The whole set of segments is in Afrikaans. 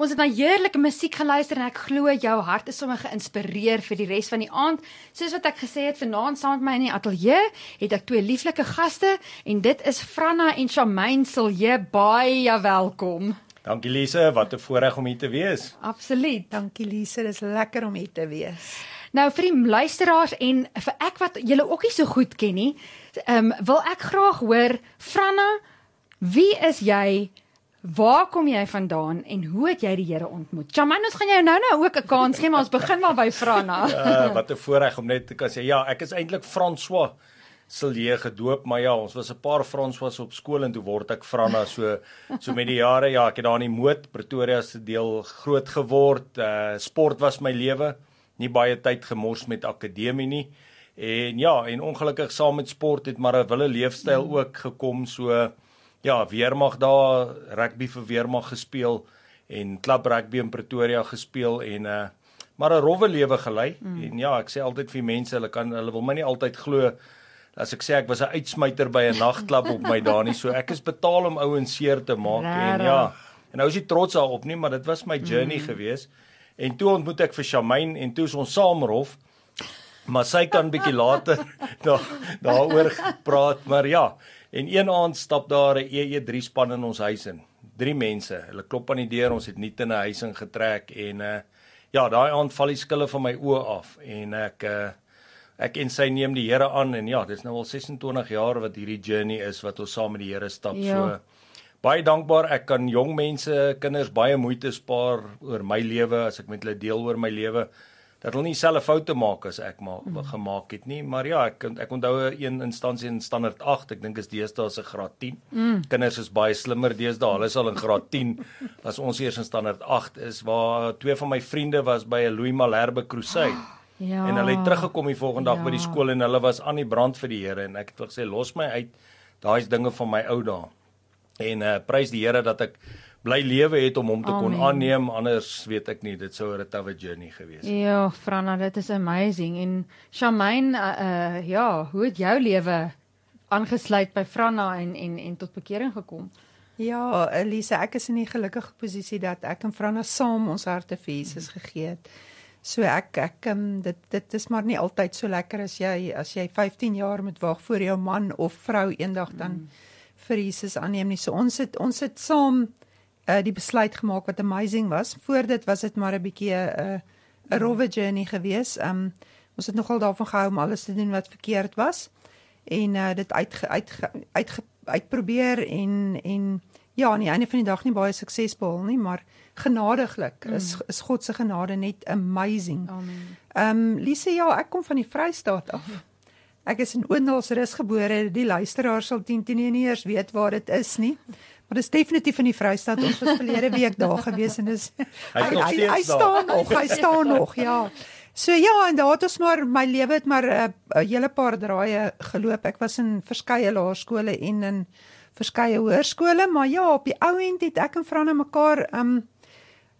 Ons het na heerlike musiek geluister en ek glo jou hart is sommer geïnspireer vir die res van die aand. Soos wat ek gesê het, vanaand saam met my in die ateljee het ek twee lieflike gaste en dit is Franna en Shamaine Silje. Baie welkom. Dankie Lise, wat 'n voorreg om hier te wees. Absoluut. Dankie Lise, dis lekker om hier te wees. Nou vir die luisteraars en vir ek wat julle ook nie so goed ken nie, ehm um, wil ek graag hoor Franna, wie is jy? Waar kom jy vandaan en hoe het jy die Here ontmoet? Chaman, ons gaan jou nou-nou ook 'n kans gee, maar ons begin maar by Franna. Uh, wat 'n voorreg om net te kan sê ja, ek is eintlik François Silje gedoop, maar ja, ons was 'n paar François op skool en toe word ek Franna so so met die jare. Ja, ek het daar in die Moot Pretoria se deel groot geword. Uh sport was my lewe. Nie baie tyd gemors met akademie nie. En ja, en ongelukkig saam met sport het maar 'n wille leefstyl ook gekom so ja, weermag daar rugby vir weermag gespeel en klub rugby in Pretoria gespeel en uh maar 'n rowwe lewe gelei. Mm. En ja, ek sê altyd vir mense, hulle kan hulle wil my nie altyd glo as ek sê ek was 'n uitsmyter by 'n nagklub op my daai nie. So ek is betaal om ouens seer te maak Rara. en ja. En nou is ek trots daarop nie, maar dit was my journey mm. gewees. En toe ontmoet ek vir Shamaine en toe is ons saam rof. Maar sy kan bietjie later daar daaroor praat, maar ja. En een aand stap daar 'n EE3 span in ons huis in. Drie mense. Hulle klop aan die deur, ons het nie in 'n huis ingetrek en uh ja, daai aand val die skille van my oë af en ek uh ek en sy neem die Here aan en ja, dis nou al 26 jaar wat hierdie journey is wat ons saam met die Here stap. Ja. So baie dankbaar ek kan jong mense, kinders baie moeite spaar oor my lewe as ek met hulle deel oor my lewe dat hulle nie selfe foute maak as ek maar mm. gemaak het nie maar ja ek ek onthou 'n een instansie in standaard 8 ek dink is deesdae se graad 10 mm. kinders is baie slimmer deesdae hulle is al in graad 10 as ons eers in standaard 8 is waar twee van my vriende was by 'n Louis Malherbe crusade oh. Ja. En hulle het teruggekom die volgende dag ja. by die skool en hulle was aan die brand vir die Here en ek het gesê los my uit daai's dinge van my ou dae. En uh prys die Here dat ek bly lewe het om hom te Amen. kon aanneem anders weet ek nie dit sou 'n tawe journey gewees het. Ja, Franna, dit is amazing en Shamaine uh, uh ja, hoe het jou lewe aangesluit by Franna en en en tot bekering gekom? Ja, Elise, ek is in 'n gelukkige posisie dat ek en Franna saam ons harte vir Jesus gegee het. So ek ek um, dit dit is maar nie altyd so lekker as jy as jy 15 jaar moet wag voor jou man of vrou eendag dan mm. vir Jesus aanneem nie. So ons het ons het saam uh, die besluit gemaak wat amazing was. Voor dit was dit maar 'n bietjie 'n uh, 'n rowwe journey gewees. Um ons het nogal daarvan gehou om alles te doen wat verkeerd was en uh, dit uit uit uit uitprobeer en en ja, aan die einde van die dag nie baie suksesvol nie, maar genadiglik mm. is is God se genade net amazing. Amen. Ehm um, Lise, ja, ek kom van die Vrystaat af. Ek is in Oendalsrus gebore. Die luisteraars sal 10 10 nie eers weet waar dit is nie. Maar dit is definitief in die Vrystaat. Ons was verlede week daar gewees en dis hy, hy, hy, hy staan nog, hy staan nog, ja. So ja, en daar het ons maar my lewe het maar 'n uh, hele paar draaie geloop. Ek was in verskeie laerskole en in verskeie hoërskole, maar ja, op die ou end het ek en Franne mekaar um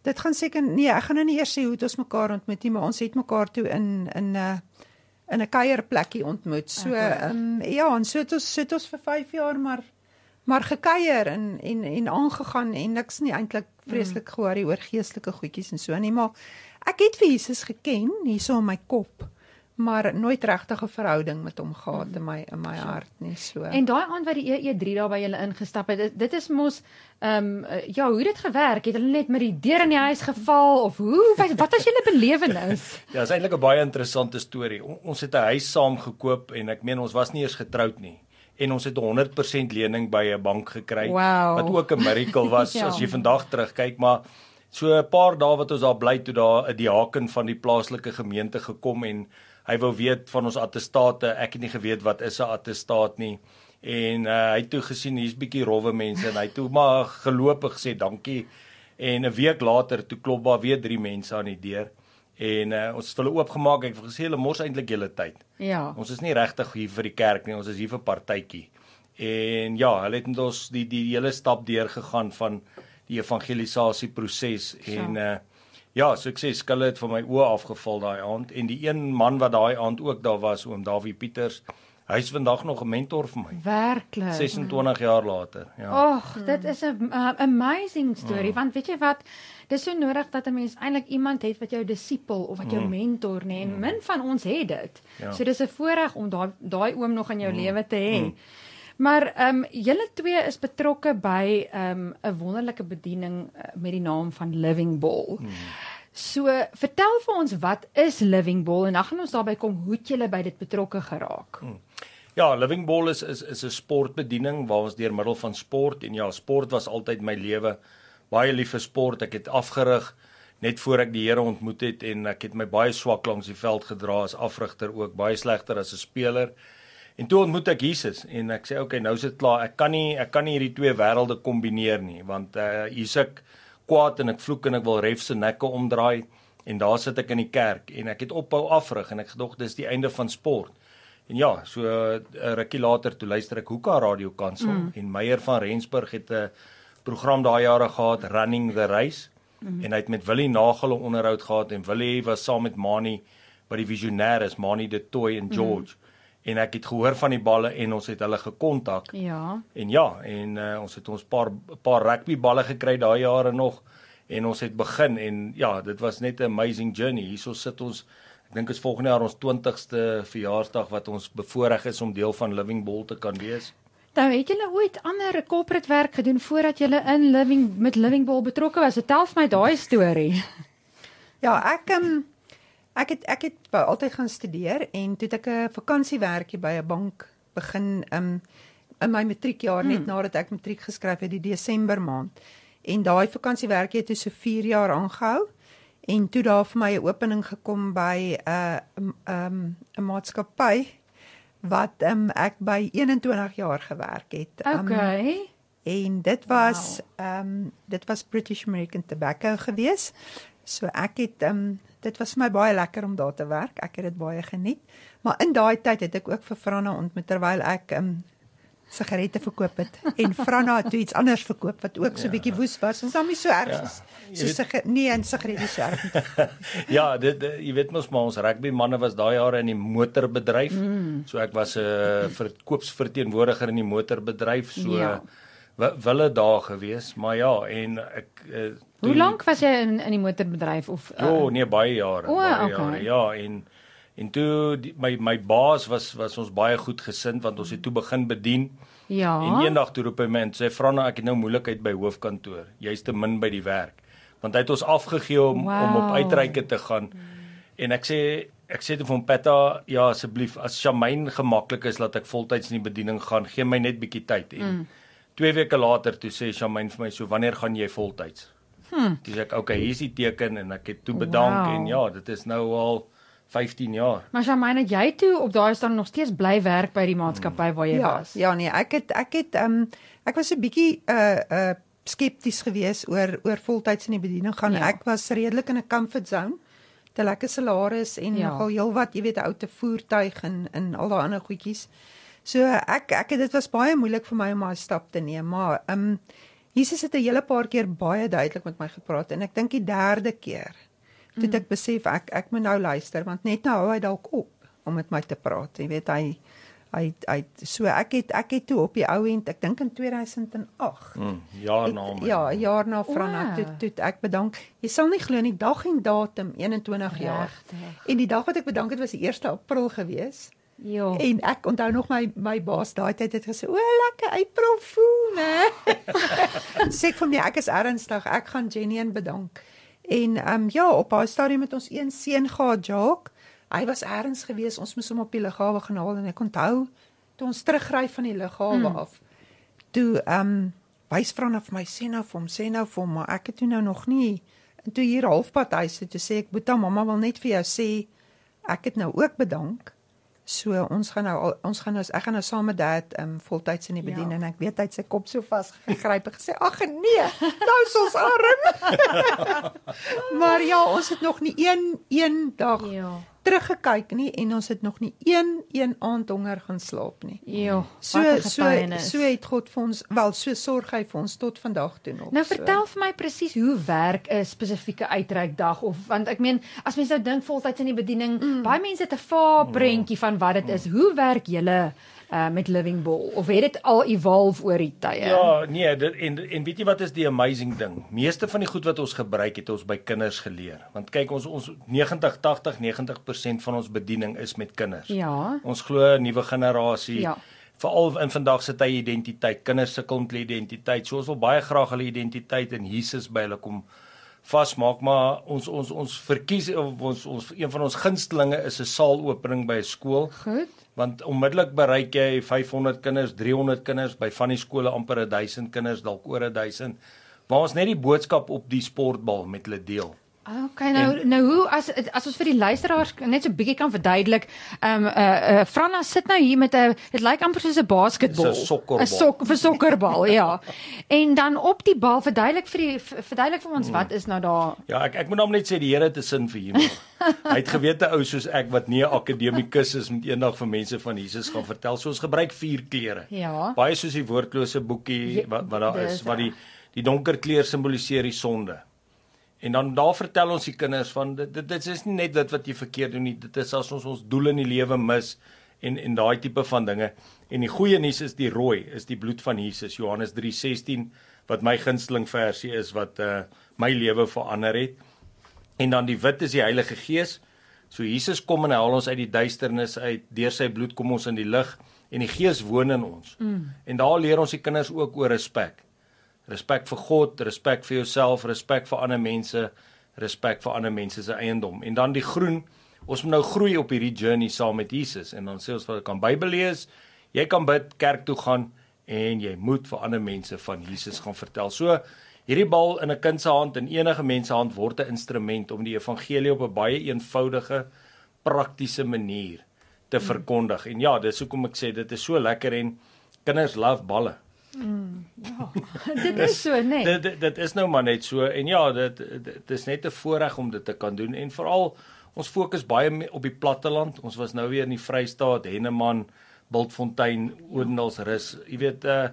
dit gaan seker nee, ek gaan nou nie eers sê hoe het ons mekaar ontmoet nie, maar ons het mekaar toe in in 'n uh, in 'n kuierplekkie ontmoet. So um ja, en so het ons sit ons vir 5 jaar maar maar gekuier en en en aangegaan en niks nie eintlik vreeslik mm. gehoor oor geestelike goedjies en so nie maar ek het vir Jesus geken hierso in my kop maar nooit regtig 'n verhouding met hom gehad in my in my hart nie so. En daai aand wat die EE3 daar by julle ingestap het, dit, dit is mos ehm um, ja, hoe het dit gewerk? Het hulle net met die deur in die huis geval of hoe wat, wat was julle belewenis? ja, is eintlik 'n baie interessante storie. O, ons het 'n huis saam gekoop en ek meen ons was nie eens getroud nie en ons het 100% lening by 'n bank gekry wow. wat ook 'n miracle was ja. as jy vandag terugkyk maar so 'n paar dae wat ons daar bly toe daar 'n diaken van die plaaslike gemeente gekom en hy wou weet van ons attestate ek het nie geweet wat is 'n attestaat nie en uh, hy het toe gesien hier's bietjie rowwe mense en hy het toe maar gelopig gesê dankie en 'n week later toe klop daar weer drie mense aan die deur En uh, ons het hulle oopgemaak. Ek het gesê hulle mors eintlik julle tyd. Ja. Ons is nie regtig hier vir die kerk nie. Ons is hier vir partytjie. En ja, hulle het met ons die die, die hele stap deur gegaan van die evangelisasie proses en uh ja, sukses. Skille het van my oë afgeval daai aand en die een man wat daai aand ook daar was, oom Dawie Pieters, Hy's vandag nog 'n mentor vir my. Werklik. 26 jaar later. Ja. Ag, dit is 'n uh, amazing storie want weet jy wat? Dis so nodig dat 'n mens eintlik iemand het wat jou disipel of wat jou mentor nê en min van ons het dit. Ja. So dis 'n voorreg om daai daai oom nog in jou lewe te hê. Maar ehm um, julle twee is betrokke by ehm um, 'n wonderlike bediening uh, met die naam van Living Ball. So vertel vir ons wat is Living Ball en dan gaan ons daarby kom hoe julle by dit betrokke geraak? Ja, Living Ball is is is 'n sportbediening waar ons deur middel van sport en ja, sport was altyd my lewe. Baie lief vir sport. Ek het afgerig net voor ek die Here ontmoet het en ek het my baie swak langs die veld gedra as afrigter ook, baie slegter as 'n speler. En toe ontmoet ek Jesus en ek sê okay, nou is dit klaar. Ek kan nie ek kan nie hierdie twee wêrelde kombineer nie want uh hier's ek kwaad en ek vloek en ek wil ref se nekke omdraai en daar sit ek in die kerk en ek het ophou afrig en ek gedog dis die einde van sport. En ja, so 'n uh, rukkie later toe luister ek Hoeka Radio Kansel mm. en Meyer van Rensburg het 'n program daai jare gehad Running the Race mm. en hy het met Willie Nagel 'n onderhoud gehad en Willie was saam met Mani by die visionêres Mani de Toy en George mm. En ek het gehoor van die balle en ons het hulle gekontak Ja. en ja en uh, ons het ons paar paar rugby balle gekry daai jare nog en ons het begin en ja dit was net 'n amazing journey hierso sit ons ek dink is volgende jaar ons 20ste verjaarsdag wat ons bevoorreg is om deel van Living Ball te kan wees Nou het julle ooit ander corporate werk gedoen voordat julle in Living met Living Ball betrokke was? Vertel vir my daai storie. Ja, ek um, ek het ek het wou altyd gaan studeer en toe het ek 'n vakansiewerkie by 'n bank begin um in my matriekjaar net nadat ek matriek geskryf het die Desember maand. En daai vakansiewerkie het toe so 4 jaar aangehou en toe daar vir my 'n opening gekom by 'n uh, um 'n maatskappy wat um ek by 21 jaar gewerk het. Um, Okay. En dit was ehm um, dit was British American Tobacco gewees. So ek het ehm um, dit was vir my baie lekker om daar te werk. Ek het dit baie geniet. Maar in daai tyd het ek ook vir Franna ontmoet terwyl ek um, sigarette verkoop het en Franna het iets anders verkoop wat ook so 'n bietjie woes was. Ons dan nie so erg Ja. So sigar nee, en sigarette so erg. ja, dit- jy weet mos maar ons rugby manne was daai jare in die motorbedryf. Mm. So ek was 'n uh, verkoopsverteenwoordiger in die motorbedryf. So Ja. Wille daar gewees, maar ja, en ek uh, Hoe lank was jy in in die motorbedryf of Ja, oh, nee, baie jare, O, baie okay. jare. Ja, en en toe die, my my baas was was ons baie goed gesind want ons het toe begin bedien. Ja. En eendag toe roep hy my en sê Franna, ek het nou moeilikheid by hoofkantoor. Jy's te min by die werk. Want hy het ons afgegee om wow. om op uitreike te gaan. En ek sê ek sê te vir hom Petta, ja asseblief, as Shamaine gemaklik is dat ek voltyds in die bediening gaan, gee my net bietjie tyd. En mm. 2 weke later toe sê Shamaine vir my so, "Wanneer gaan jy voltyds?" Hm. Dis ek, "Okay, hier's die teken" en ek het toe bedank Wow. en ja, dit is nou al 15 jaar. Maar Shamaine, het jy toe op daai staan nog steeds bly werk by die maatskappy waar jy ja, was? ja nee, ek het ek het ehm um, ek was 'n bietjie uh uh skepties geweest oor oor voltyds in die bediening gaan. Ja. Ek was redelik in 'n comfort zone. Te lekker salaris en Ja. nogal heelwat, jy weet, 'n ou te voertuig en en al daai ander goedjies. So ek ek dit was baie moeilik vir my om daai stap te neem, maar ehm um, Jesus het 'n hele paar keer baie duidelik met my gepraat en ek dink die derde keer toe het ek besef ek ek moet nou luister want net nou hou hy dalk op om met my te praat. Jy weet hy hy hy so ek het ek het toe op die ou end ek dink in 2008 Mm, jaar na het, my. ja, jaar na Franna Wow. toe toe ek bedank. Jy sal nie glo nie, dag en datum 21 jaar. Regtig? En die dag wat ek bedank het was die 1 April gewees. Ja. En ek onthou nog my my baas daai tyd het gesê, "O, lekker April Fool, né?" sê ek vir my ek is ernstig, ek gaan Jenny en bedank. En ehm um, ja, op haar stadium het ons een seun gehad, Jacques. Hy was ergens gewees, ons moes hom op die lughawe gaan haal en ek onthou toe ons terugry van die lughawe mm. af. Toe ehm um, wys Franna vir my sê nou vir hom, sê nou vir hom, maar ek het toe nou nog nie en toe hier halfpad huis toe, toe sê ek, "Boeta, mamma wil net vir jou sê ek het nou ook bedank." So ons gaan nou al, ons gaan nou ek gaan nou saam met dad um voltyds in die Ja. bediening en ek weet hy het sy kop so vas gegryp en gesê ag nee nou is ons arm maar ja ons het nog nie een een dag Ja. Teruggekyk nie en ons het nog nie een een aand honger gaan slaap nie. Jo, So so so het God vir ons wel so sorg hy vir ons tot vandag toe nog. Nou so. vertel vir my presies hoe werk 'n spesifieke uitreikdag of want ek meen as mense nou dink voltyds in die bediening, mm. baie mense het 'n vaar prentjie van wat dit is. Hoe werk julle uh, met Living Ball of het dit al evolve oor die tye? Ja, nee, dit en en weet jy wat is die amazing ding? Meeste van die goed wat ons gebruik het ons by kinders geleer. Want kyk ons ons 90 80 90% van ons bediening is met kinders. Ja. Ons glo 'n nuwe generasie. Ja. Veral in vandag se tye identiteit. Kinders sukkel met hulle identiteit. So ons wil baie graag hulle identiteit in Jesus by hulle kom vasmaak, maar ons ons ons verkies of ons ons een van ons gunstelinge is 'n saalopening by 'n skool Goed. Want onmiddellik bereik jy 500 kinders, 300 kinders by van die skole amper 1000 kinders, dalk oor 1000 waar ons net die boodskap op die sportbal met hulle deel. Okay, nou en, nou hoe as as ons vir die luisteraars net so bietjie kan verduidelik. Ehm um, uh, uh Franna sit nou hier met 'n dit lyk amper soos 'n basketbal. 'n sokkerbal. 'n Sok vir sokkerbal, ja. En dan op die bal verduidelik vir die verduidelik vir ons wat is nou daar. Ja, ek ek moet hom net sê die Here het 'n sin vir humor. Hy het gewete ou soos ek wat nie 'n akademikus is met eendag vir mense van Jesus gaan vertel. So ons gebruik vier kleure. Ja. Baie soos die woordlose boekie wat wat daar dis is, wat die die donker kleur simboliseer die sonde. En dan daar vertel ons die kinders van dit dit, dit is nie net dit wat jy verkeerd doen nie, dit is as ons ons doel in die lewe mis en en daai tipe van dinge. En die goeie nuus is die rooi is die bloed van Jesus Johannes 3:16 wat my gunsteling versie is wat uh my lewe verander het. En dan die wit is die Heilige Gees. So Jesus kom en haal ons uit die duisternis uit. Deur sy bloed kom ons in die lig en die Gees woon in ons. Mm. En daar leer ons die kinders ook oor respek. Respek vir God, respek vir jouself, respek vir ander mense, respek vir ander mense se eiendom. En dan die groen, ons moet nou groei op hierdie journey saam met Jesus en dan sê ons wat kan Bybel lees, jy kan bid, kerk toe gaan en jy moet vir ander mense van Jesus gaan vertel. So hierdie bal in 'n kind se hand en enige mens se hand word 'n instrument om die evangelie op 'n baie eenvoudige, praktiese manier te verkondig. En ja, dis hoekom ek sê dit is so lekker en kinders love balle. Dit is so net. Dit, dit dit is nou maar net so en ja, dit dit is net 'n voorreg om dit te kan doen en veral ons fokus baie op die platteland. Ons was nou weer in die Vrystaat, Henneman, Bultfontein, Odendaalsrus. Jy weet uh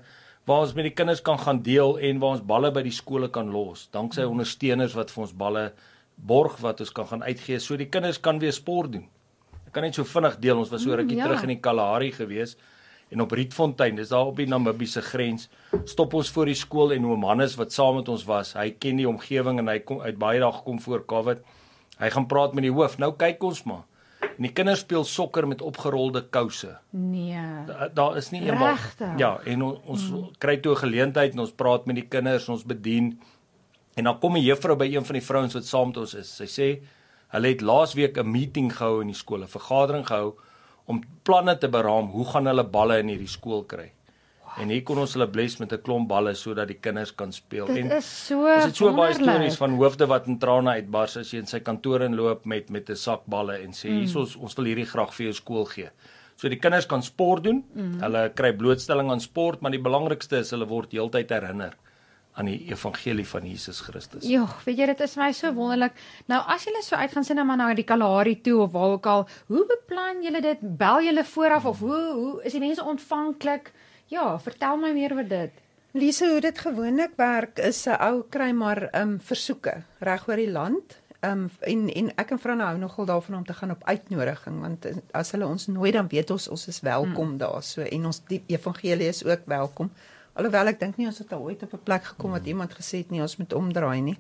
waar ons met die kinders kan gaan deel en waar ons balle by die skole kan los. Danksy ondersteuners wat vir ons balle borg wat ons kan gaan uitgee so die kinders kan weer sport doen. Ek kan net so vinnig deel. Ons was so Mm, rukkie ja. terug in die Kalahari gewees en op Rietfontein, dis daar op die Namibiese grens, stop ons voor die skool en oom Hannes wat saam met ons was, hy ken die omgewing en hy kom uit baie dae gekom voor Covid. Hy gaan praat met die hoof. Nou kyk ons maar. En die kinders speel sokker met opgerolde kouse. Nee. Da, daar is nie eendag. Ja, en on, ons mm. kry toe 'n geleentheid en ons praat met die kinders, ons bedien. En dan kom 'n juffrou by een van die vrouens wat saam met ons is. Sy sê hulle het laasweek 'n meeting gehou in die skool, 'n vergadering gehou om planne te beraam hoe gaan hulle balle in hierdie skool kry. En hier kon ons hulle bless met 'n klomp balle sodat die kinders kan speel. Dit en is so Ons het so baie stories van hoofde wat in trane uitbars as jy in sy kantoor inloop met met 'n sak balle en sê Mm. hierso ons, ons wil hierdie graag vir jou skool gee. So die kinders kan sport doen. Mm. Hulle kry blootstelling aan sport, maar die belangrikste is hulle word heeltyd herinner aan die evangelie van Jesus Christus. Ja, weet jy dit is my so wonderlik. Nou as julle so uit gaan sien nou maar na die Kalahari toe of waar ook al, hoe beplan julle dit? Bel julle vooraf of hoe hoe is die mense ontvanklik? Ja, vertel my meer oor dit. Lise, hoe dit gewoonlik werk is 'n ou kry maar um versoeke reg oor die land. Um en en ek en Franne hou nogal daarvan om te gaan op uitnodiging want as hulle ons nooi dan weet ons ons is welkom mm. daar. So en ons die evangelie is ook welkom. Alhoewel ek dink nie ons het al ooit op 'n plek gekom wat iemand gesê het nie ons moet omdraai nie.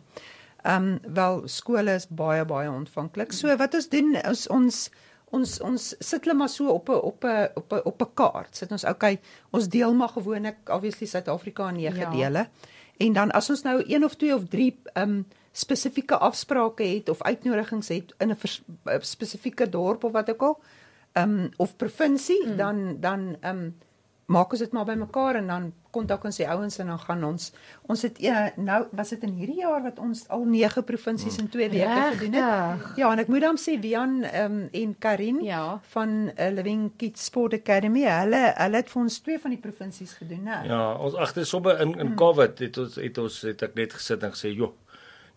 Um wel skole is baie baie ontvanklik. So wat ons doen is ons ons ons sit hulle maar so op 'n op 'n op 'n op 'n kaart. Sit ons okay, ons deel maar gewoonlik obviously Suid-Afrika in nege Ja. dele. En dan as ons nou een of twee of drie um spesifieke afsprake het of uitnodigings het in 'n 'n spesifieke dorp of wat ook al, um of provinsie, mm. dan dan um maak ons dit maar bymekaar en dan kontak ons die ouens en dan gaan ons ons het uh, nou was dit in hierdie jaar wat ons al 9 provinsies in 2 weke gedoen het. Ja, en ek moet dan sê Wian um, en Karin Ja. van uh, Living Kids Sport Academy, hulle hulle het vir ons twee van die provinsies gedoen, né? Ja, ons agter somme in in COVID het ons het ons het ek net gesit en gesê, "Jo,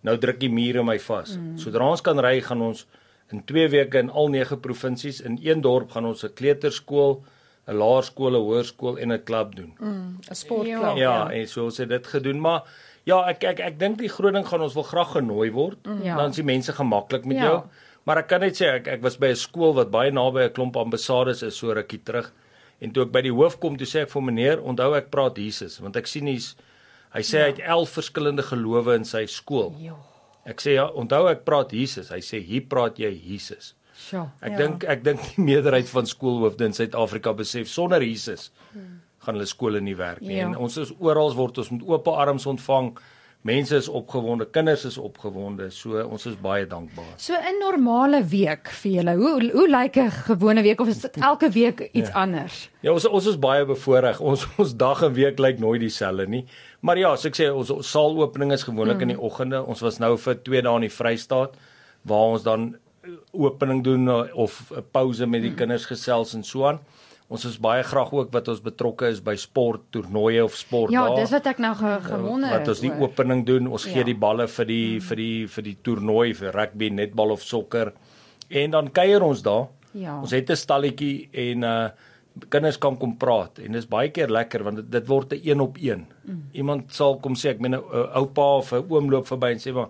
nou druk die mure my vas. Mm. Sodra ons kan ry, gaan ons In 2 weke in al 9 provinsies in een dorp gaan ons 'n kleuterskool, 'n laerskool, 'n hoërskool en 'n klub doen. Mm, 'n Sportklub. Ja, en so ons het dit gedoen, maar ja, ek ek ek dink die groot ding gaan ons wil graag genooi word. Ja. Dan is die mense gemaklik met Ja. jou. Maar ek kan net sê ek ek was by 'n skool wat baie naby 'n klomp ambassades is so rukkie terug. En toe ek by die hoof kom, toe sê ek vir meneer, onthou ek praat Jesus, want ek sien hy's hy sê hy het 11 verskillende gelowe in sy skool. Ja. Ek sê ja, onthou ek praat Jesus. Hy sê hier praat jy Jesus. Sjoe. Ek Ja. dink ek dink die meerderheid van skoolhoofde in Suid-Afrika besef sonder Jesus gaan hulle skole nie werk nie. Ja. En ons is oral word ons met oop arms ontvang. Mense is opgewonde, kinders is opgewonde. So ons is baie dankbaar. So 'n normale week vir julle. Hoe hoe lyk 'n gewone week of is dit elke week iets Ja. anders? Ja, ons ons is baie bevoordeel. Ons ons dag en week lyk nooit dieselfde nie. Maar ja, so ek sê ons, saalopening is gewoonlik mm. in die oggende. Ons was nou vir 2 dae in die Vrystaat waar ons dan opening doen eh, of 'n pouse met die mm. kinders gesels en so aan. Ons is baie graag ook wat ons betrokke is by sport toernooie of sport Ja, daar. dis wat ek nou ge, gewonder wat ons die opening doen. Ons Ja. gee die balle vir die vir die vir die toernooi vir rugby, netbal of sokker. En dan kuier ons daar. Ja. Ons het 'n stalletjie en uh kinders kan kom praat en dis baie keer lekker want dit, dit word 'n een op een. Mm. Iemand sal kom sê ek meen 'n oupa of 'n oom loop verby en sê maar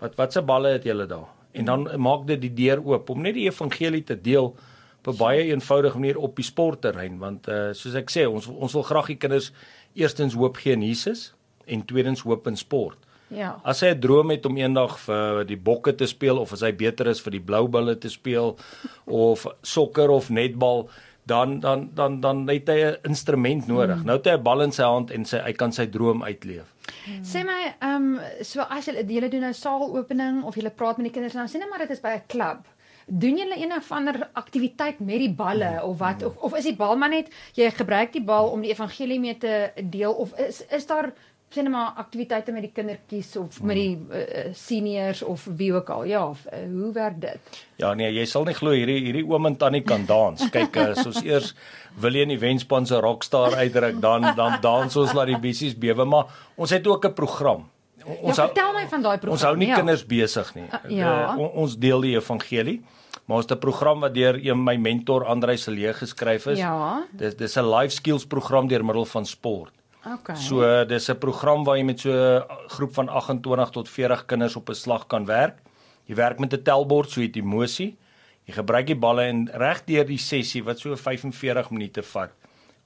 wat watse balle het julle daar? En dan maak dit die deur oop om net die evangelie te deel op 'n baie eenvoudige manier op die sportterrein want uh soos ek sê ons ons wil graag die kinders eerstens hoop gee in Jesus en tweedens hoop in sport. Ja. As hy 'n droom het om eendag vir die bokke te speel of as hy beter is vir die blou bulle te speel of sokker of netbal, dan dan dan dan het hy 'n instrument nodig. Mm. Nou het hy 'n bal in sy hand en sy hy kan sy droom uitleef. Sê my, ehm um, so as julle julle doen 'n saalopening of julle praat met die kinders nou, sê net maar dit is by 'n klub. Doen julle een of ander aktiwiteit met die balle of wat of, of is die bal maar net jy gebruik die bal om die evangelie mee te deel of is is daar net maar aktiwiteite met die kindertjies of met die uh, seniors of wie ook al. Ja, of, uh, hoe werk dit? Ja nee, jy sal nie glo hierdie hierdie oom en tannie kan dans. Kyk, as ons eers wil jy in die wenspan se rockstar uitdruk, dan dan dans ons laat die bissies bewe, maar ons het ook 'n program. O- Ja, hou- vertel my van daai program. Ons hou nie ja. kinders besig nie. Uh, ja. Uh, on, ons deel die evangelie, maar ons het 'n program wat deur een my mentor Andrei Celee geskryf is. Ja. Dis dis 'n life skills program deur middel van sport. Okay. So dis 'n program waar jy met so 'n groep van 28 tot 40 kinders op 'n slag kan werk. Jy werk met 'n tellbord, so jy het emosie. Jy gebruik die balle en reg deur die sessie wat so 45 minute vat,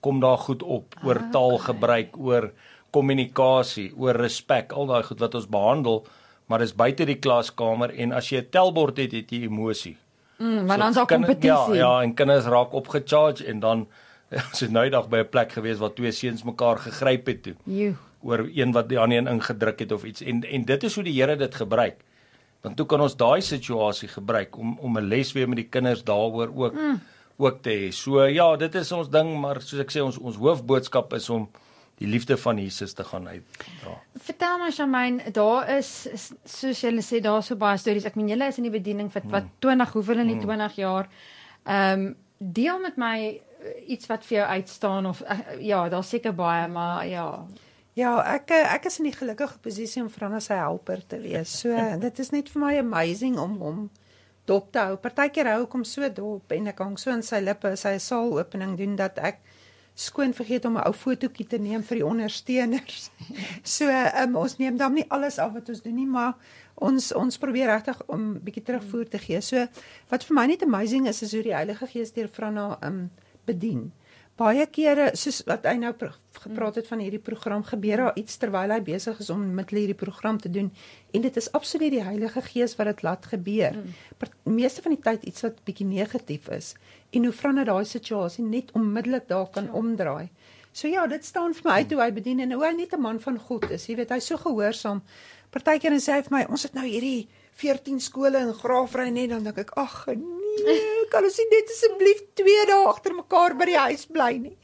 kom daar goed op oor Ah, taalgebruik, oor kommunikasie, oor respek, al daai goed wat ons behandel, maar dis buite die klaskamer en as jy 'n tellbord het, het jy emosie. mm, want dan is daar kompetisie. Ja, ja, en kinders raak opgecharge en dan ons het nou eendag by 'n plek gewees waar twee seuns mekaar gegryp het toe Joe. oor een wat die ander een ingedruk het of iets en en dit is hoe die Here dit gebruik. Want toe kan ons daai situasie gebruik om om 'n les weer met die kinders daaroor ook mm. ook te hê. So ja, dit is ons ding, maar soos ek sê ons ons hoofboodskap is om die liefde van Jesus te gaan uitdra. Vertel my Shamaine, daar is soos julle sê daar so baie stories. Ek meen julle is in die bediening vir wat 20 hoeveel in die 20 jaar. Ehm um, deel met my iets wat vir jou uitstaan of uh, ja, daar's seker baie, maar ja. Ja, ek eh, ek is in die gelukkige posisie om Frans se helper te wees. So dit is net vir my amazing om hom dop te hou. Partykeer hou ek hom so dop en ek hang so in sy lippe as hy 'n saalopening doen dat ek skoon vergeet om 'n ou fotootjie te neem vir die ondersteuners. So um, ons neem dan nie alles af wat ons doen nie, maar ons ons probeer regtig om bietjie terugvoer te gee. So wat vir my net amazing is is hoe die Heilige Gees deur Franna um bedien. Baie kere soos wat hy nou gepraat het van hierdie program gebeur daar iets terwyl hy besig is om met hierdie program te doen en dit is absoluut die Heilige Gees wat dit laat gebeur. Mm. Meeste van die tyd iets wat bietjie negatief is en hoe Franna daai situasie net onmiddellik daar kan ja. omdraai. So ja, dit staan vir my uit hoe hy bedien en hoe hy net 'n man van God is. Jy weet, hy's so gehoorsaam. Partykeer en sê hy vir my, ons het nou hierdie 14 skole in Graafry net dan dink ek, ag nee, kan ons nie net asseblief 2 dae agter mekaar by die huis bly nie.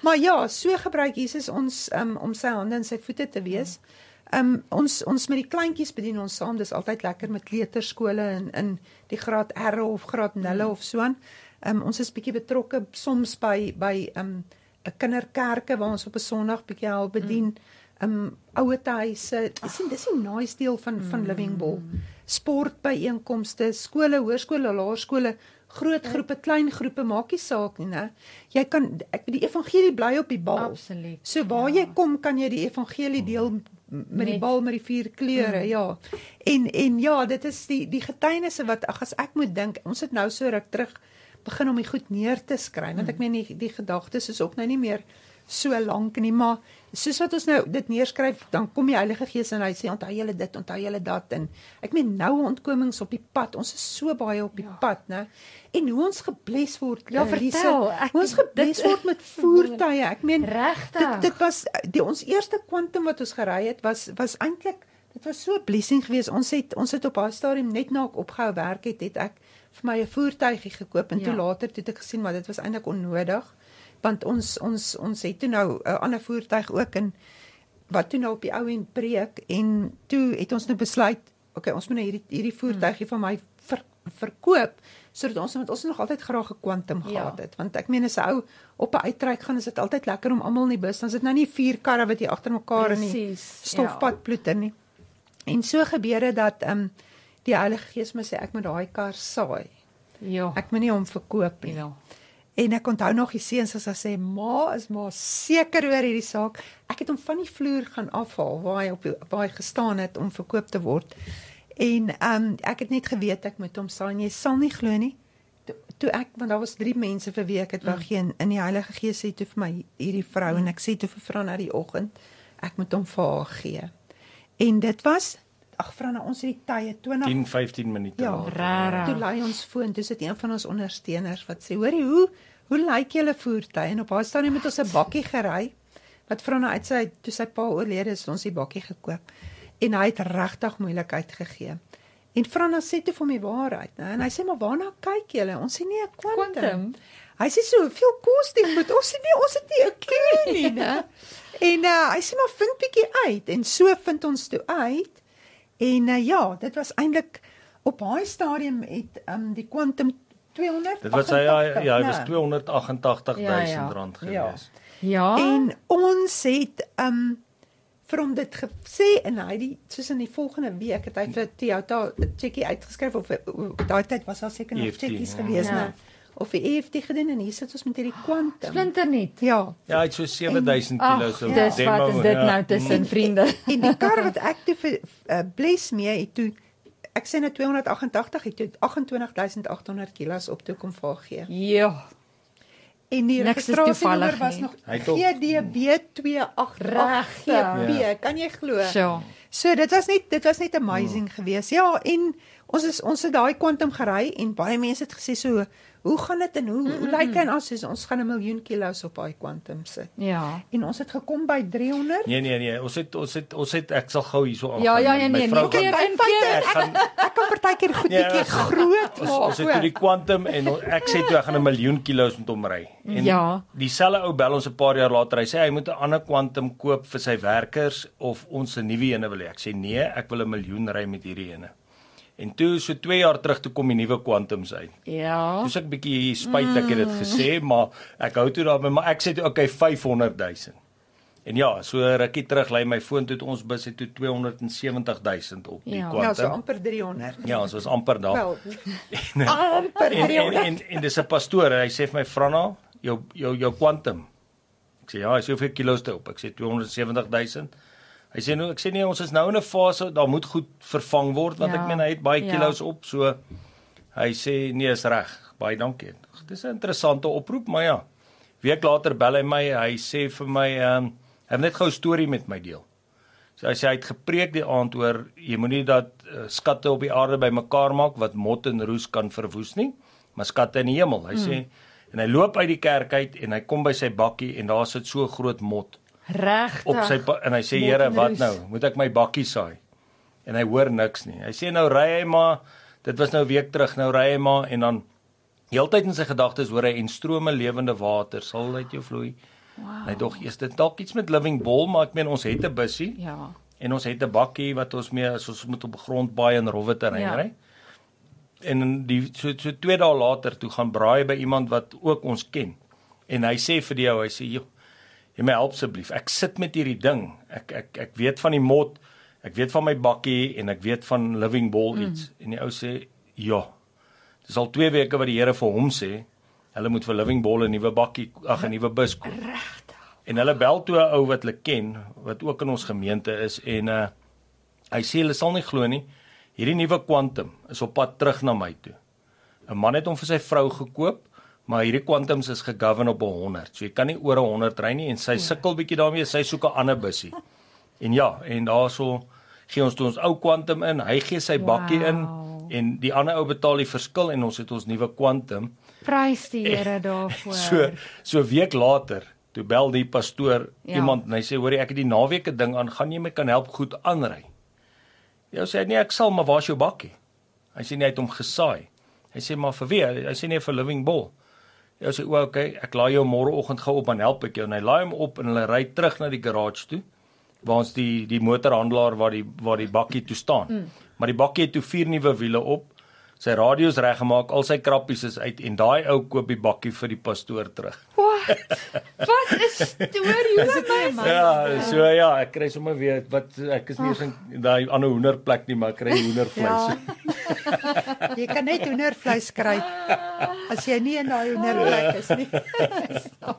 Maar ja, so gebruik Jesus ons um, om sy hande en sy voete te wees. Um ons ons met die kleintjies bedien ons saam. Dis altyd lekker met kleuterskole in in die graad R of graad 0 of so aan. Um ons is bietjie betrokke soms by by um 'n kinderkerke waar ons op 'n Sondag bietjie help bedien. Um ouete huise. Dis sien dis 'n nice deel van van Living Ball. Sportbyeenkomste, skole, hoërskole, laerskole, groot groepe, klein groepe, maak nie saak nie, né? Jy kan ek die evangelie bly op die bal. Absoluut. So waar ja. jy kom, kan jy die evangelie deel met die bal met die vier kleure, mm. ja. En en ja, dit is die die getuienisse wat ag as ek moet dink, ons het nou so ruk terug begin om die goed neer te skryf, want ek meen die, die gedagtes is ook nou nie meer so lank nie, maar soos wat ons nou dit neerskryf, dan kom die Heilige Gees en hy sê onthou julle dit, onthou julle dat en ek meen nou ontkomings op die pad. Ons is so baie op die ja. pad, né? En hoe ons gebless word, Ja, Lise, vertel. Ek- hoe ons gebless dit- word met voertuie. Ek meen Regtig. dit dit was die ons eerste kwantum wat ons gery het was was eintlik dit was so 'n blessing geweest. Ons het ons het op daai stadium net na ek opgehou werk het, het ek vir my 'n voertuigie gekoop en ja. toe later toe het ek gesien maar dit was eintlik onnodig want ons ons ons het toe nou 'n ander voertuig ook en wat toe nou op die ou en breek en toe het ons nou besluit okay ons moet nou hierdie hierdie voertuigie van my ver, verkoop sodat ons want ons nog altyd graag 'n kwantum Ja. gehad het want ek meen as 'n ou op 'n uittrek gaan is dit altyd lekker om almal in die bus dan is dit nou nie vier karre wat hier agter mekaar in die stofpad ploeter nie en so gebeur dit dat ehm um, die Heilige Gees my sê ek moet daai kar saai Ja. ek moet nie hom verkoop nie ja. En ek onthou nog die seuns as hy sê ma is maar seker oor hierdie saak. Ek het hom van die vloer gaan afhaal waar hy op waar hy gestaan het om verkoop te word. En ehm um, ek het net geweet ek moet hom saai. Jy sal nie glo nie. Toe, toe ek want daar was 3 mense vir wie ek dit wou gee en in die Heilige Gees sê toe vir my hierdie vrou en ek sê toe vir vrou na die oggend ek moet hom vir haar gee. En dit was ag vrou na ons het die tye 20 10 15 minute Ja, later. rarig. Toe lei ons foon, dis dit een van ons ondersteuners wat sê, "Hoorie, hoe hoe lyk julle voertuig?" En op haar stadium het ons 'n bakkie gery wat vrou na uit sy toe sy pa oorlede is, het ons die bakkie gekoop. En hy het regtig moeilikheid gegee. En Franna sê toe vir my waarheid, né? En hy sê, "Maar waarna kyk julle?" Ons sê nee, 'n kwantum. Quantum? Hy sê so, "Hoeveel kos dit moet?" Ons sê nee, ons het nie 'n klou nie, né? En uh, hy sê maar vind bietjie uit en so vind ons toe uit. En uh, ja, dit was eintlik op daai stadium het um die kwantum 200 Dit was hy ja, ja, hy was né? 288000 Ja, ja. rand Ja. gewees. Ja. En ons het um vir hom dit gesê en hy die soos in die volgende week het hy vir Toyota 'n cheque uitgeskryf of of- daai tyd was daar seker nog cheques ja. gewees, Ja. né? Of die EFT gedoen en hier sit ons met hierdie kwantum. splinter net. Ja. Ja, hy het so 7000 Ag, kg so dis wat is dit ja. nou tussen vriende? En die kar wat ek toe vir uh, bless mee het toe ek sê nou 288 het toe 28800 kg op toe kom val gee. Ja. En die registrasienommer toevallig was nog Hy het ook- GDB288 GB. Ja. Kan jy glo? So. So dit was net dit was net amazing geweest. Ja, en ons is ons het daai kwantum gery en baie mense het gesê so hoe gaan dit en hoe mm -mm. hoe lyk dit en ons ons gaan 'n miljoen kilos op daai kwantum sit. Ja. En ons het gekom by 300. Nee nee nee, ons het ons het ons het ek sal gou hierso aan. Ja, ja, ja, nee, nee, keer By in feite, keer. Ek gaan Ek kan partykeer goed Ja, bietjie groot ons, maak. ons het toe die kwantum en ek sê toe ek gaan 'n miljoen kilos met hom ry. En Ja. dieselfde ou bel ons 'n paar jaar later. Hy sê hy moet 'n ander kwantum koop vir sy werkers of ons 'n nuwe ene wil hê. Ek sê nee, ek wil 'n miljoen ry met hierdie ene. En toe so 2 jaar terug toe kom die nuwe kwantums uit. Ja. Dis ek bietjie spyt ek het dit gesê, maar ek hou toe daarby, maar ek sê toe okay 500 000. En ja, so rukkie terug lê my foon toe het ons bus het toe 270 000 op die Ja. kwantum. Ja, so amper 300. Ja, ons was amper daar. Wel, En, amper en, en, 300. en, en dis 'n pastoor, hy sê vir my Franna, jou jou jou kwantum. Ek sê ja, hy sê hoeveel kilos dit op? Ek sê 270 000. Hy sê nou ek sê nee, ons is nou in 'n fase daar moet goed vervang word want Ja, ek meen hy het baie ja. kilos op, so hy sê nee, is reg. Baie dankie. Dis 'n interessante oproep, maar ja. Week later bel hy my, hy sê vir my ehm um, hy het net gou 'n storie met my deel. So hy sê hy het gepreek die aand oor jy moenie dat uh, skatte op die aarde bymekaar maak wat mot en roes kan verwoes nie, maar skatte in die hemel. Hy sê en hy loop uit die kerk uit en hy kom by sy bakkie en daar sit so groot mot Regtig. op sy en hy sê Here, wat nou? Moet ek my bakkie saai? En hy hoor niks nie. Hy sê nou ry hy maar dit was nou week terug, nou ry hy maar en dan heeltyd in sy gedagtes hoor hy en strome lewende water sal uit jou vloei. Wow. Hy dog eers dit dalk iets met living ball, maar ek meen ons het 'n bussie Ja. en ons het 'n bakkie wat ons mee as ons moet op grond baie en rowwe terrein Ja. ry. En die so so 2 dae later toe gaan braai by iemand wat ook ons ken. En hy sê vir die ou, hy sê, "Jo, jy my help asseblief. Ek sit met hierdie ding. Ek ek ek weet van die mot, ek weet van my bakkie en ek weet van living ball iets." Mm. En die ou sê, "Ja." Dis al 2 weke wat die Here vir hom sê, hulle moet vir living ball 'n nuwe bakkie, ag 'n nuwe bus koop. Regtig. En hulle bel toe 'n ou wat hulle ken wat ook in ons gemeente is en uh hy sê hulle sal nie glo nie. Hierdie nuwe Quantum is op pad terug na my toe. 'n Man het hom vir sy vrou gekoop, maar hierdie Quantums is gegovern op 100. So jy kan nie oor 100 ry nie en sy sukkel bietjie daarmee, sy soek 'n ander bussie. En ja, en daarso gee ons toe ons ou Quantum in, hy gee sy bakkie in Wow. en die ander ou betaal die verskil en ons het ons nuwe Quantum. Prys die Here daarvoor. So so week later, toe bel die pastoor Ja. ja. iemand en hy sê hoor ek het die naweek 'n ding aan, gaan jy my kan help goed aanry. Ja sê nee ek sal, maar waar's jou bakkie? Hy sê nee hy het hom gesaai. Hy sê maar vir wie? Hy sê nee vir Living Bull. Ja sê o, okay, ek laai jou môreoggend gou op dan help ek jou en hy laai hom op en hulle ry terug na die garage toe waar ons die die motorhandelaar waar die waar die bakkie toe staan. Mm. Maar die bakkie het toe vier nuwe wiele op. Sy radio's reggemaak, al sy krappies is uit en daai ou koop die bakkie vir die pastoor terug. What? Wat is storie oor dit nie my? amazing? Ja, so ja, ek kry sommer weer wat ek is nie eens in daai ander hoenderplek nie, maar ek kry hoendervleis. Ja. Jy kan net hoendervleis kry as jy nie in daai hoenderplek is nie. Ja.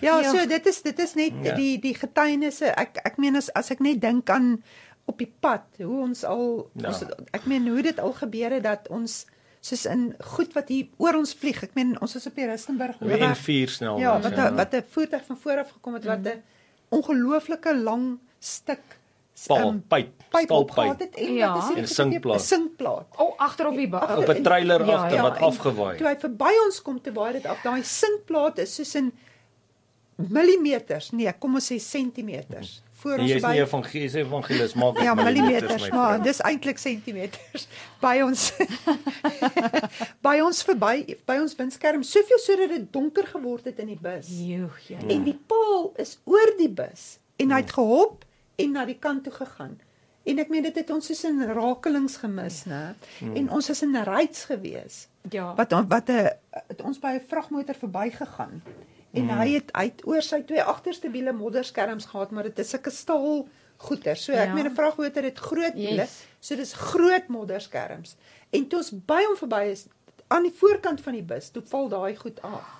Ja, Ja. so dit is dit is net Ja. die die getuienisse. Ek ek meen as as ek net dink aan op die pad, hoe ons al Ja. ons ek meen hoe dit al gebeur het dat ons soos in goed wat hier oor ons vlieg. Ek meen ons is op die Rustenburg En hoofweg. vier snel. Ja, wat 'n wat 'n voertuig van voor af gekom het wat 'n ongelooflike lang stuk Paal, pyp, pyp opgehad stalpyp. het en Ja. wat is dit? En 'n sinkplaat. Sinkplaat. O, oh, agter op die ba- Agter- op 'n trailer Ja, agter ja, wat afgewaai. Toe hy verby ons kom te waai dit af. Daai sinkplaat is soos in millimeters. Nee, kom ons sê sentimeters. Voor ons jy is nie by evangelis evangelis maak dit Ja, millimeters, maar dis eintlik sentimeters by ons by ons verby by ons windskerm soveel sodat dit donker geword het in die bus. Joe, ja. En die paal is oor die bus en hy het gehop en na die kant toe gegaan. En ek meen dit het ons soos in rakelings gemis, né? En ons is in 'n ryds gewees Ja. wat wat 'n het ons by 'n vragmotor verbygegaan. En mm. hy het het oor sy twee agterste wiele modderskerms gehad, maar dit is sulke staal goeder. So ek Ja. meen 'n vragmotor het groot wiele. Yes. So dis groot modderskerms. En toe ons by hom verby is aan die voorkant van die bus, toe val daai goed af.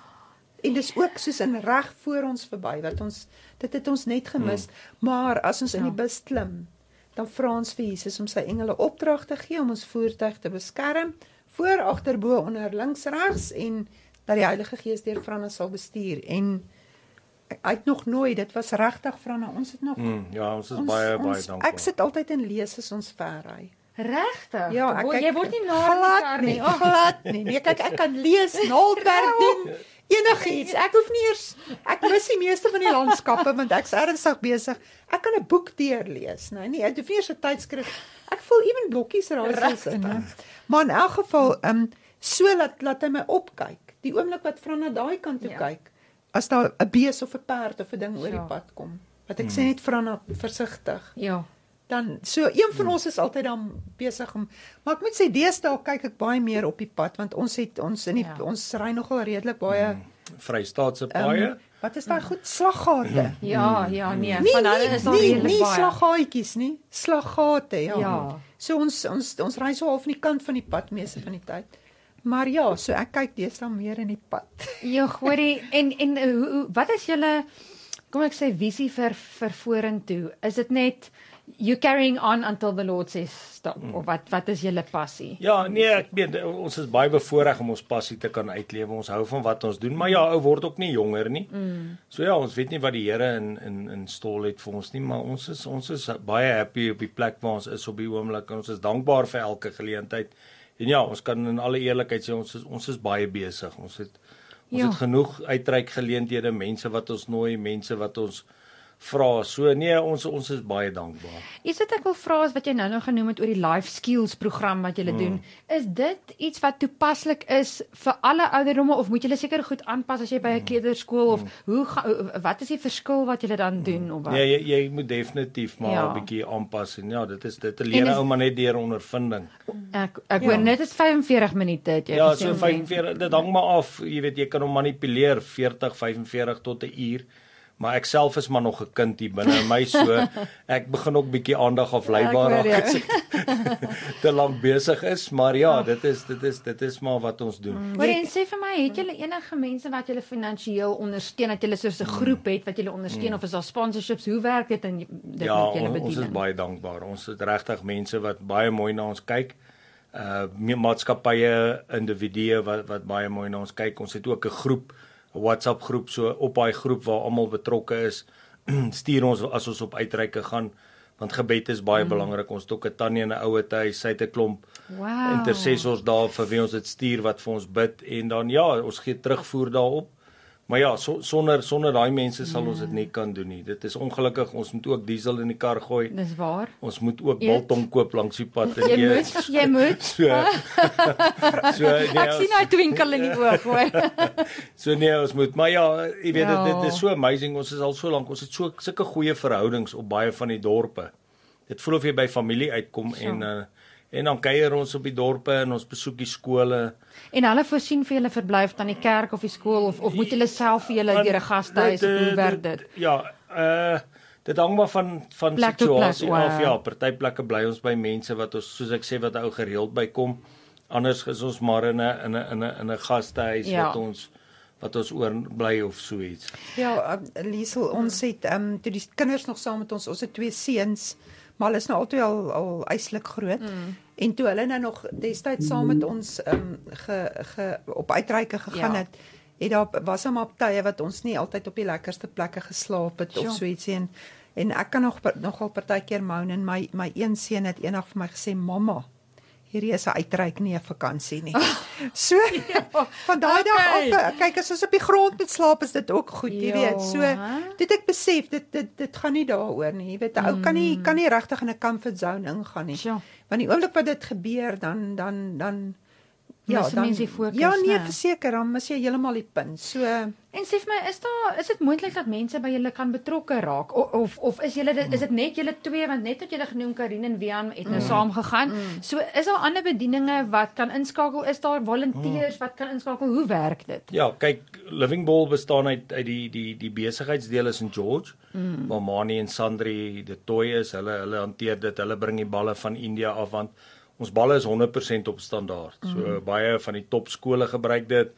En dis ook soos in reg voor ons verby wat ons dit het ons net gemis. Mm. Maar as ons in Ja. die bus klim, dan vra ons vir Jesus om sy engele opdrag te gee om ons voertuig te beskerm, voor, agter, bo, onder, links, regs en dat die Heilige Gees deur Franna sal bestuur en hy het nog nooit, dit was regtig Franna, ons het nog Mm, ja, ons is baie baie ons, dankbaar. Ek sit altyd en lees as ons ver ry. Regtig? Ja, ek Bo- kyk jy word nie na die glad kar nie. nie. Oh, Glad nie. Nee, kyk ek kan lees, naaldwerk doen, enigiets. Ek hoef nie eers ek mis die meeste van die landskappe want ek's ernstig besig. Ek kan 'n boek deurlees, nou nee, ek hoef nie eers 'n tydskrif. Ek vul ewen blokkies raaisels in. hè. Maar in elk geval, ehm um, so laat laat hy my opkyk. Die oomblik wat Franna daai kant toe Ja. kyk, as daar 'n bees of 'n perd of 'n ding oor Ja. die pad kom, wat ek sê net Franna versigtig Ja. Dan so een van ons is altyd dan besig om maar ek moet sê deesdae kyk ek baie meer op die pad want ons het ons in die Ja. ons ry nogal redelik baie Vrystaatse ehm, paaie. wat is daai goed slaggate Ja, ja, nee, nie van nie hulle is al nie, redelik nie baie. slaggaatjies nie slaggate ja. Ja. so ons ons ons ry so half aan die kant van die pad meeste van die tyd maar ja so ek kyk deesdae meer in die pad Ja, hoorie en en hoe, hoe wat is julle kom ek sê visie vir vir vorentoe? Is dit net you carrying on until the Lord says stop of wat wat is julle passie? Ja, nee, ek meen ons is baie bevoordeel om ons passie te kan uitleef. Ons hou van wat ons doen, maar ja, ou word ook nie jonger nie. Mm. So ja, ons weet nie wat die Here in in in stol het vir ons nie, maar ons is ons is baie happy op die plek waar ons is op die oomblik en ons is dankbaar vir elke geleentheid. En ja, ons kan in alle eerlikheid sê ons is ons is baie besig. Ons het ons Ja. het genoeg uitreik geleenthede, mense wat ons nooi, mense wat ons vra. So nee, ons ons is baie dankbaar. Iets wat ek wil vra is wat jy nou nou genoem het oor die life skills program wat julle mm. doen. Is dit iets wat toepaslik is vir alle ouderdomme of moet julle seker goed aanpas as jy by 'n kleuterskool of hoe ga, wat is die verskil wat julle dan doen of wat? Nee, jy jy moet definitief maar 'n Ja. bietjie aanpas en ja, dit is dit En leer is- ou maar net deur ondervinding. Ek ek Ja. hoor net is 45 minute het jy Ja, so om 45 dit hang maar af, jy weet jy kan hom manipuleer 40, 45 tot 'n uur. Maar ek self is maar nog 'n kind hier binne in my so ek begin ook bietjie aandag afleibaar Ja, hoor raak as ek te lank besig is, maar ja, dit is dit is dit is maar wat ons doen. Hoor en sê vir my, het julle enige mense wat julle finansiëel ondersteun, dat julle soos 'n groep het wat julle ondersteun of is daar sponsorships? Hoe werk dit in dit ja, met julle bediening? ons is baie dankbaar. Ons het regtig mense wat baie mooi na ons kyk. Uh maatskappye, individue wat wat baie mooi na ons kyk. Ons het ook 'n groep, 'n WhatsApp groep, so op daai groep waar almal betrokke is, stuur ons as ons op uitreike gaan want gebed is baie mm. belangrik. Ons het ook 'n tannie in 'n ouer huis, sy het 'n klomp Wow. intercessors daar vir wie ons dit stuur wat vir ons bid en dan ja, ons gee terugvoer daarop. Maar ja, so, sonder sonder daai mense sal ons dit nie kan doen nie. Dit is ongelukkig, ons moet ook diesel in die kar gooi. Dis waar. Ons moet ook biltong koop langs die pad en Jy eet. moet, jy moet. So so nee, Ek sien nou ons, twinkel in die oog, hoor. so nee, ons moet maar ja, jy weet Ja. dit, dit is so amazing. Ons is al so lank, ons het so sulke goeie verhoudings op baie van die dorpe. Dit voel of jy by familie uitkom So. en uh, en dan kuier ons op die dorpe en ons besoek die skole. En hulle voorsien vir julle verblyf dan die kerk of die skool of of moet julle self vir julle deur 'n gastehuis of hoe eh, werk dit? Ja, uh dit hang maar van van Plek plek, situasie o, af. ja. Ja, party plekke bly ons by mense wat ons soos ek sê wat ou gereeld bykom. Anders is ons maar in 'n in 'n in 'n in 'n gastehuis Ja. wat ons wat ons oorbly of so iets. Ja, um, Liesel, ons het ehm um, toe die kinders nog saam met ons, ons het twee seuns, maar hulle is nou albei al al eislik groot. Mm. En toe hulle nou nog destyds saam met ons ehm um, ge, ge op uitreike gegaan Ja. het, het daar was hom op tye wat ons nie altyd op die lekkerste plekke geslaap het Sure. of so ietsie en en ek kan nog nogal partykeer moan en my my een seun het eendag vir my gesê mamma Hierdie is 'n uitreik nie 'n vakansie nie. So van daai dag Ja, okay. af, kyk as ons op die grond moet slaap is dit ook goed, jy Ja, weet. So dit ek besef dit dit dit gaan nie daaroor nie. Jy weet 'n ou kan nie kan nie regtig in 'n comfort zone ingaan nie. Sjoe. Want die oomblik wat dit gebeur dan dan dan Mis 'n mens die fokus, Ja, nee, né? verseker, dan mis jy heeltemal die punt. So En sê vir my, is daar is dit moontlik dat mense by julle kan betrokke raak of of, of is julle dit is dit net julle twee want net wat julle genoem Karin en Wian het nou saam gegaan. So is daar ander bedieninge wat kan inskakel? Is daar volonteërs wat kan inskakel? Hoe werk dit? Ja, kyk, Living Ball bestaan uit uit die die die besigheidsdeel is in George. Mm. Waar Mani en Sandri die toy is, hulle hulle hanteer dit. Hulle bring die balle van India af want ons balle is 100% op standaard. Mm. So baie van die top skole gebruik dit.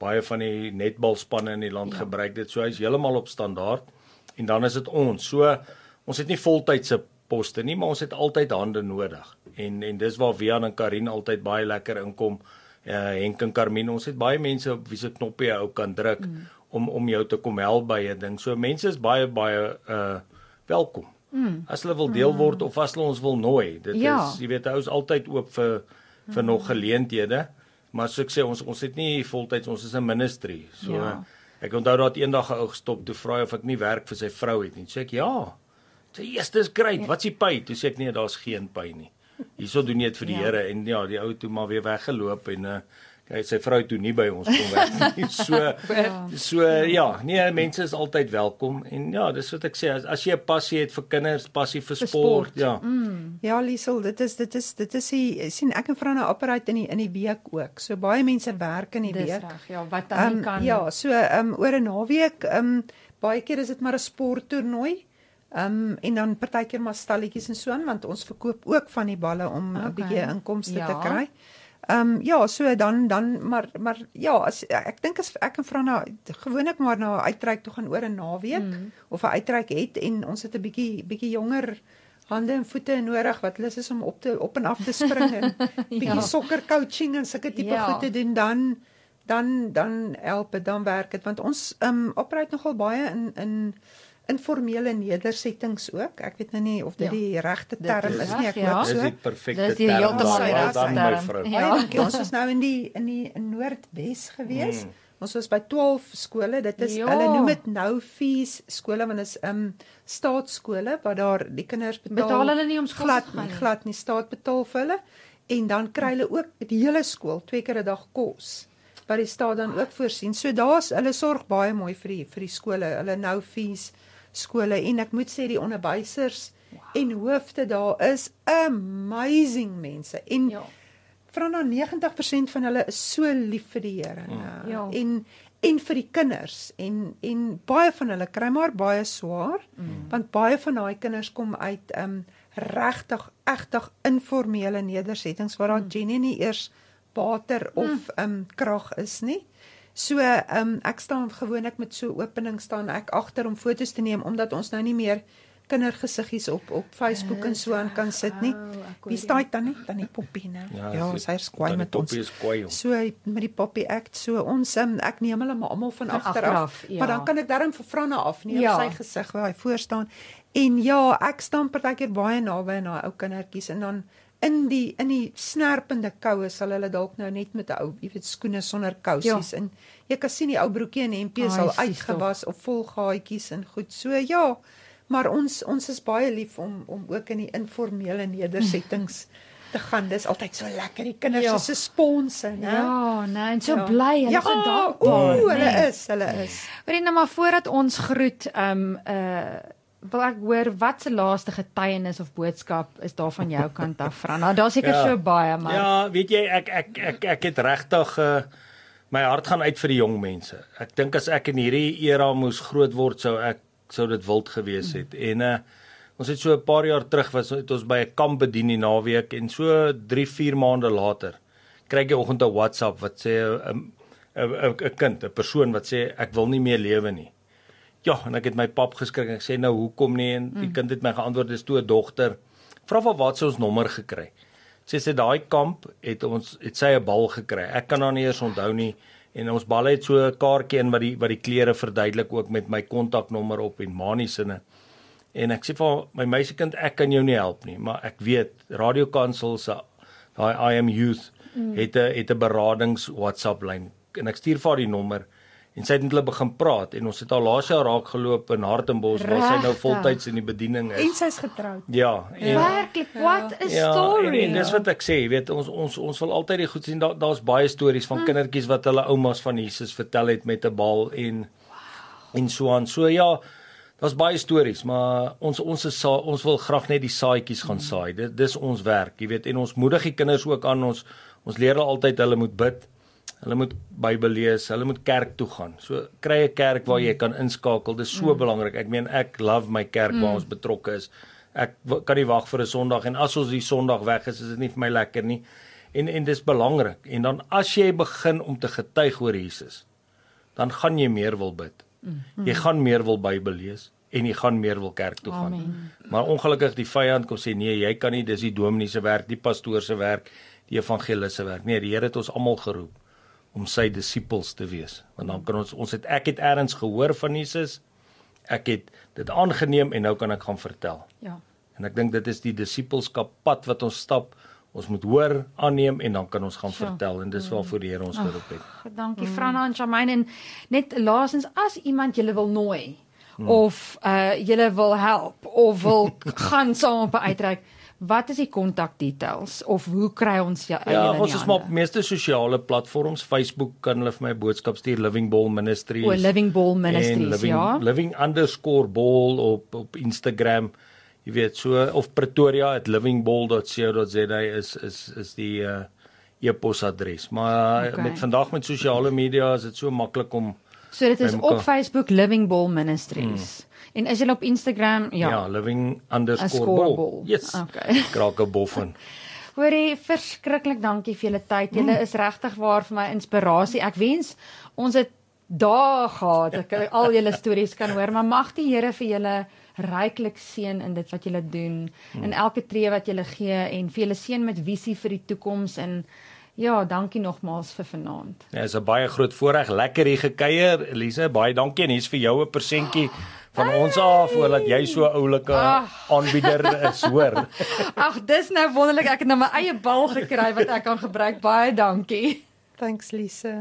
Baie van die netbalspanne in die land ja. gebruik dit. So hy's heeltemal op standaard. En dan is dit ons. So ons het nie voltydse poste nie, maar ons het altyd hande nodig. En en dis waar Wian en Karin altyd baie lekker inkom. Uh Henk en Carmine, ons het baie mense op wie se knoppie jy ou kan druk mm. om om jou te kom help by 'n ding. So mense is baie baie uh welkom. Mm. As hulle wil deel word of as hulle ons wil nooi. Dit Ja. is jy weet ou is altyd oop vir vir mm. nog geleenthede. Maar soos ek sê ons ons het nie voltyds ons is 'n ministry. So Ja. ja. ek onthou dat eendag 'n ou gestop toe vra hy of ek nie werk vir sy vrou het nie. Sê ek ja. Sê yes, dis great. Ja. Wat s'ie pay? Toe sê ek nee, daar's geen pay nie. Hierso doen jy dit vir die Ja. Here en ja, die ou toe maar weer weggeloop en uh hy sy vrou toe nie by ons kom werk nie. So so ja, nee, mense is altyd welkom en ja, dis wat ek sê as, as jy 'n passie het vir kinders, passie vir sport, sport. ja. Ja, Liesel, dit is dit is dit is die sien ek en Franne operate in die in die week ook. So baie mense werk in die Dis week. reg. Ja, wat dan Um, kan ja, so um oor 'n naweek um baie keer is dit maar 'n sporttoernooi. Um en dan partykeer maar stalletjies en so aan want ons verkoop ook van die balle om 'n Okay. bietjie inkomste Ja. te kry. Um ja, so dan dan maar maar ja, as ek dink as ek en Franna gewoonlik maar na 'n uitreik toe gaan oor 'n naweek mm. of 'n uitreik het en ons het 'n bietjie bietjie jonger hande en voete nodig wat lus is om op te op en af te spring en bietjie Ja. ja. sokker coaching en sulke tipe Ja. goed te doen dan dan dan help dit dan werk dit want ons um operate nogal baie in in informele nedersettings ook. Ek weet nou nie of dit Ja. ja. die regte term is is nie, ek reg, ja. hoop Dis so. die perfekte Dis die term. heeltemal daar. die regte dan my term. Ja. Baie dankie. Ons was nou in die in die Noordwes gewees. Mm. Ons was by 12 skole. Dit is Ja. ja. hulle noem dit nou fees skole want dit is um staatskole waar daar die kinders betaal. Betaal hulle nie om skool glad te gaan nie, nie? glad nie staat betaal vir hulle en dan kry hulle ook die hele skool twee keer 'n dag kos wat die staat dan ook voorsien. So daar's hulle sorg baie mooi vir die vir die skole. Hulle nou fees skole en ek moet sê die onderwysers wow. en hoofde daar is amazing mense. En Ja. Vra na 90% van hulle is so lief vir die Here. Mm. Ja. En en vir die kinders en en baie van hulle kry maar baie swaar mm. want baie van daai kinders kom uit um regtig egtig informele nedersettings waar daar mm. Jenny nie eers water of mm. um krag is nie. So um ek staan gewoonlik met so opening staan ek agter om fotos te neem omdat ons nou nie meer kindergesiggies op op Facebook en so aan kan sit nie. Wie staan dan nie? Dan die poppie nou. Ja, ja sy is kwaai met ons. So met die poppie act so ons um, ek neem hulle maar almal van agter af. Ja. Maar dan kan ek darm vir Franne afneem ja. sy gesig waar hy voor staan. En ja, ek staan partykeer baie naby aan daai ou kindertjies en dan in die in die snerpende koue sal hulle dalk nou net met 'n ou, jy weet, skoene sonder kousies ja. en jy kan sien die ou broekie en hempie is al uitgewas of vol gaatjies en goed. So ja, maar ons ons is baie lief om om ook in die informele nedersettings te gaan. Dis altyd so lekker. Die kinders ja. is so sponse, né? Ja, nee, en so ja. bly hulle ja, gedankbaar. O, hulle nee. is, hulle is. Hoorie nou maar voordat ons groet, ehm um, uh wil ek hoor wat se laaste getuienis of boodskap is daar van jou kant af, Fran? Nou, daar seker ja. so baie, maar Ja, weet jy, ek ek ek ek het regtig uh my hart gaan uit vir die jong mense. Ek dink as ek in hierdie era moes groot word, sou ek sou dit wild gewees het. Mm. En uh ons het so 'n paar jaar terug was het ons by 'n kamp bedien die naweek en so 3, 4 maande later kry ek 'n oggend 'n WhatsApp wat sê 'n 'n 'n kind, 'n persoon wat sê ek wil nie meer lewe nie. Ja, en ek het my pap geskrik en ek sê nou hoekom nie en die mm. kind het my geantwoord dis toe 'n dogter. Vra vir wat sy ons nommer gekry. Sy sê daai kamp het ons het sy 'n bal gekry. Ek kan haar nie eens onthou nie en ons balle het so 'n kaartjie in wat die wat die klere verduidelik ook met my kontaknommer op en manie sinne. En ek sê vir my meisiekind ek kan jou nie help nie, maar ek weet Radio Kansel se daai I am youth mm. het 'n het 'n beradings WhatsApp lyn en ek stuur vir haar die nommer en sy het met hulle begin praat en ons het al laas jaar raak geloop in Hartenbos waar sy nou voltyds in die bediening is. En sy's getroud. Ja. En, Werklik, what a ja, story. En, en dis wat ek sê, jy weet, ons ons ons wil altyd die goed sien. Daar daar's baie stories van hmm. kindertjies wat hulle oumas van Jesus vertel het met 'n bal en wow. en so aan. So ja, daar's baie stories, maar ons ons is ons wil graag net die saadjies gaan hmm. saai. Dit dis ons werk, jy weet, en ons moedig die kinders ook aan ons ons leer hulle altyd hulle moet bid. Hulle moet Bybel lees, hulle moet kerk toe gaan. So kry 'n kerk waar jy kan inskakel. Dis so mm. belangrik. Ek meen ek love my kerk mm. waar ons betrokke is. Ek kan nie wag vir 'n Sondag en as ons die Sondag weg is, is dit nie vir my lekker nie. En en dis belangrik. En dan as jy begin om te getuig oor Jesus, dan gaan jy meer wil bid. Mm. Jy gaan meer wil Bybel lees en jy gaan meer wil kerk toe gaan. Amen. Maar ongelukkig die vyand kom sê nee, jy kan nie, dis die dominee se werk, die pastoor se werk, die evangelis se werk. Nee, die Here het ons almal geroep om sy disippels te wees. Want dan kan ons ons het ek het eers gehoor van Jesus. Ek het dit aangeneem en nou kan ek gaan vertel. Ja. En ek dink dit is die disippelskap pad wat ons stap. Ons moet hoor, aanneem en dan kan ons gaan ja. vertel en dis waarvoor die Here ons geroep het. Ach, dankie Franna en Charmaine en net laasens as iemand julle wil nooi hmm. of uh julle wil help of wil gaan saam op 'n uitreik Wat is die kontak details of hoe kry ons ja, ja ons is maar op meeste sosiale platforms Facebook kan hulle vir my boodskap stuur Living Ball Ministries o Living Ball Ministries living, ja living_ball op op Instagram jy weet so of pretoria@livingball.co.za is is is die uh, e-posadres maar okay. met vandag met sosiale media is dit so maklik om So dit is op Facebook Living Ball Ministries. Hmm. En is jy op Instagram? Ja. Ja, living_ball. Yes. Okay. Krake boffen. Hoorie, verskriklik dankie vir julle tyd. Julle mm. is regtig waar vir my inspirasie. Ek wens ons het dae gehad ek al julle stories kan hoor, maar mag die Here vir julle ryklik seën in dit wat julle doen, mm. in elke tree wat julle gee en vir julle seën met visie vir die toekoms en Ja, dankie nogmaals vir vanaand. Ja, is 'n baie groot voorreg. Lekker hier gekuier. Elise, baie dankie en hier's vir jou 'n persentjie van hey. ons af voordat jy so oulike aanbieder is, hoor. Ag, dis nou wonderlik. Ek het nou my eie bal gekry wat ek kan gebruik. Baie dankie. Thanks, Lise.